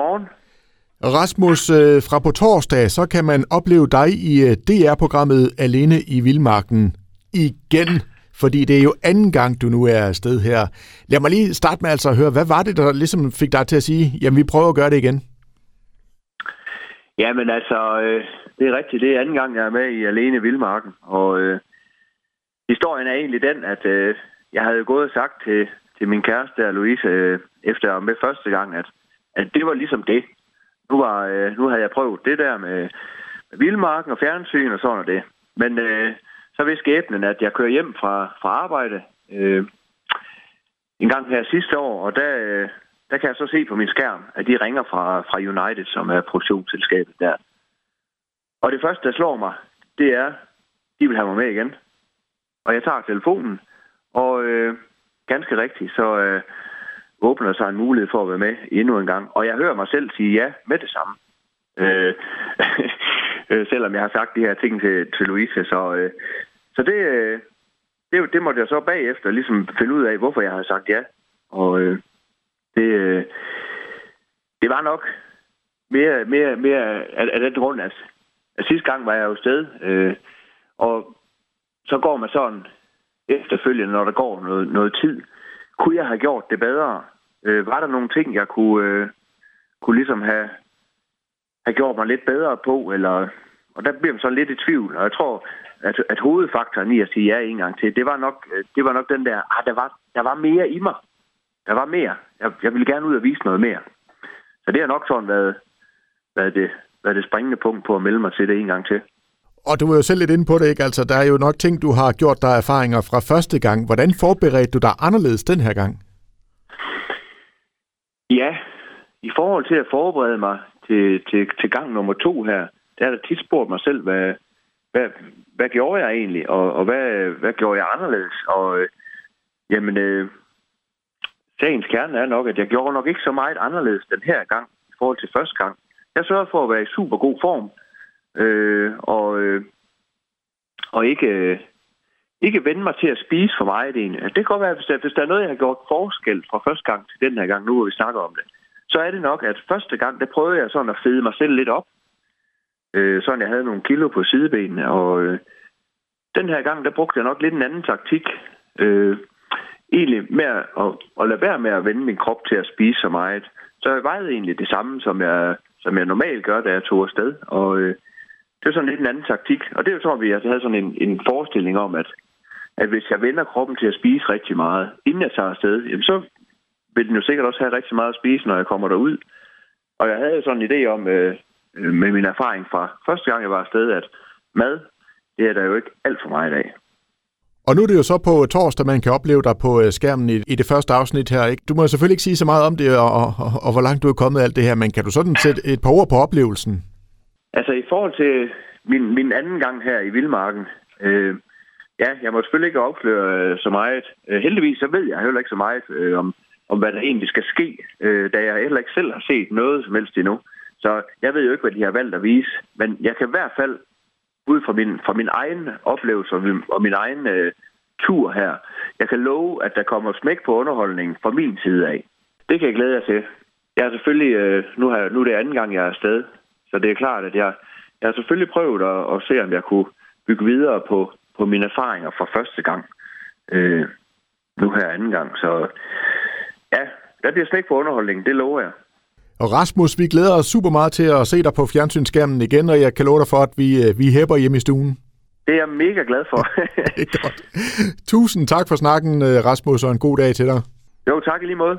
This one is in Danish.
godmorgen. Rasmus, øh, fra på torsdag, så kan man opleve dig i øh, DR-programmet Alene i Vildmarken igen, fordi det er jo anden gang, du nu er afsted her. Lad mig lige starte med altså at høre, hvad var det, der ligesom fik dig til at sige, jamen vi prøver at gøre det igen? Jamen altså, øh, det er rigtigt. Det er anden gang, jeg er med i Alene i Vildmarken. Og øh, historien er egentlig den, at øh, jeg havde gået og sagt til, til min kæreste, Louise, øh, efter jeg var med første gang, at, at det var ligesom det. Nu, var, øh, nu havde jeg prøvet det der med, med vildmarken og fjernsyn og sådan og det. Men øh, så ved skæbnen, at jeg kører hjem fra, fra arbejde øh, en gang her sidste år, og der, øh, der kan jeg så se på min skærm, at de ringer fra, fra United, som er produktionsselskabet der. Og det første, der slår mig, det er, de vil have mig med igen. Og jeg tager telefonen, og øh, ganske rigtigt, så øh, åbner sig en mulighed for at være med endnu en gang. Og jeg hører mig selv sige ja med det samme. Øh, øh, selvom jeg har sagt de her ting til, til Louise. Så, øh, så det, øh, det, det måtte jeg så bagefter ligesom finde ud af, hvorfor jeg har sagt ja. Og øh, det, øh, det var nok mere, mere, mere af, af den grund, at, at sidste gang var jeg jo sted, øh, og så går man sådan efterfølgende, når der går noget, noget tid. Kunne jeg have gjort det bedre? Øh, var der nogle ting, jeg kunne, øh, kunne ligesom have, have gjort mig lidt bedre på? Eller, og der bliver man så lidt i tvivl. Og jeg tror, at, at hovedfaktoren i at sige ja en gang til, det var nok, øh, det var nok den der, ah, der, var, der var mere i mig. Der var mere. Jeg, jeg ville gerne ud og vise noget mere. Så det har nok sådan været, været, det, været det springende punkt på at melde mig til det en gang til. Og du var jo selv lidt inde på det, ikke? Altså, der er jo nok ting, du har gjort dig erfaringer fra første gang. Hvordan forberedte du dig anderledes den her gang? Ja, i forhold til at forberede mig til, til, til gang nummer to her, der har jeg tit spurgt mig selv, hvad, hvad, hvad gjorde jeg egentlig, og, og hvad, hvad gjorde jeg anderledes? Og øh, jamen, øh, sagens kerne er nok, at jeg gjorde nok ikke så meget anderledes den her gang i forhold til første gang. Jeg sørgede for at være i super god form, øh, og, øh, og ikke, øh, ikke vende mig til at spise for meget egentlig. Det kan godt være, hvis der, hvis der er noget, jeg har gjort forskel fra første gang til den her gang, nu hvor vi snakker om det, så er det nok, at første gang, der prøvede jeg sådan at fede mig selv lidt op. Øh, sådan jeg havde nogle kilo på sidebenene, og øh, den her gang, der brugte jeg nok lidt en anden taktik. Øh, egentlig med at, at, at lade være med at vende min krop til at spise så meget. Så jeg vejede egentlig det samme, som jeg, som jeg normalt gør, da jeg tog afsted. Og øh, det var sådan lidt en anden taktik. Og det er jo sådan, at vi havde sådan en, en forestilling om, at, at hvis jeg vender kroppen til at spise rigtig meget, inden jeg tager afsted, jamen så vil den jo sikkert også have rigtig meget at spise, når jeg kommer derud. Og jeg havde jo sådan en idé om, øh, øh, med min erfaring fra første gang, jeg var afsted, at mad, det er der jo ikke alt for meget af. Og nu er det jo så på torsdag, man kan opleve dig på øh, skærmen i, i det første afsnit her. Ikke? Du må selvfølgelig ikke sige så meget om det, og, og, og hvor langt du er kommet alt det her, men kan du sådan sætte et par ord på oplevelsen? Altså i forhold til min, min anden gang her i Vildmarken, øh, ja, jeg må selvfølgelig ikke afsløre øh, så meget. Øh, heldigvis så ved jeg heller ikke så meget øh, om, om, hvad der egentlig skal ske, øh, da jeg heller ikke selv har set noget som helst endnu. Så jeg ved jo ikke, hvad de har valgt at vise, men jeg kan i hvert fald ud fra min, fra min egen oplevelse og min, og min egen øh, tur her, jeg kan love, at der kommer smæk på underholdningen fra min side af. Det kan jeg glæde jer til. Jeg har selvfølgelig, øh, nu, har, nu er det anden gang, jeg er afsted, så det er klart, at jeg, jeg har selvfølgelig prøvet at, at se, om jeg kunne bygge videre på, på mine erfaringer fra første gang. Øh, nu her anden gang. Så ja, der bliver smæk på underholdningen, det lover jeg. Og Rasmus, vi glæder os super meget til at se dig på fjernsynsskærmen igen, og jeg kan love dig for, at vi, øh, vi hæpper hjemme i stuen. Det er jeg mega glad for. godt. Tusind tak for snakken, øh, Rasmus, og en god dag til dig. Jo, tak i lige måde.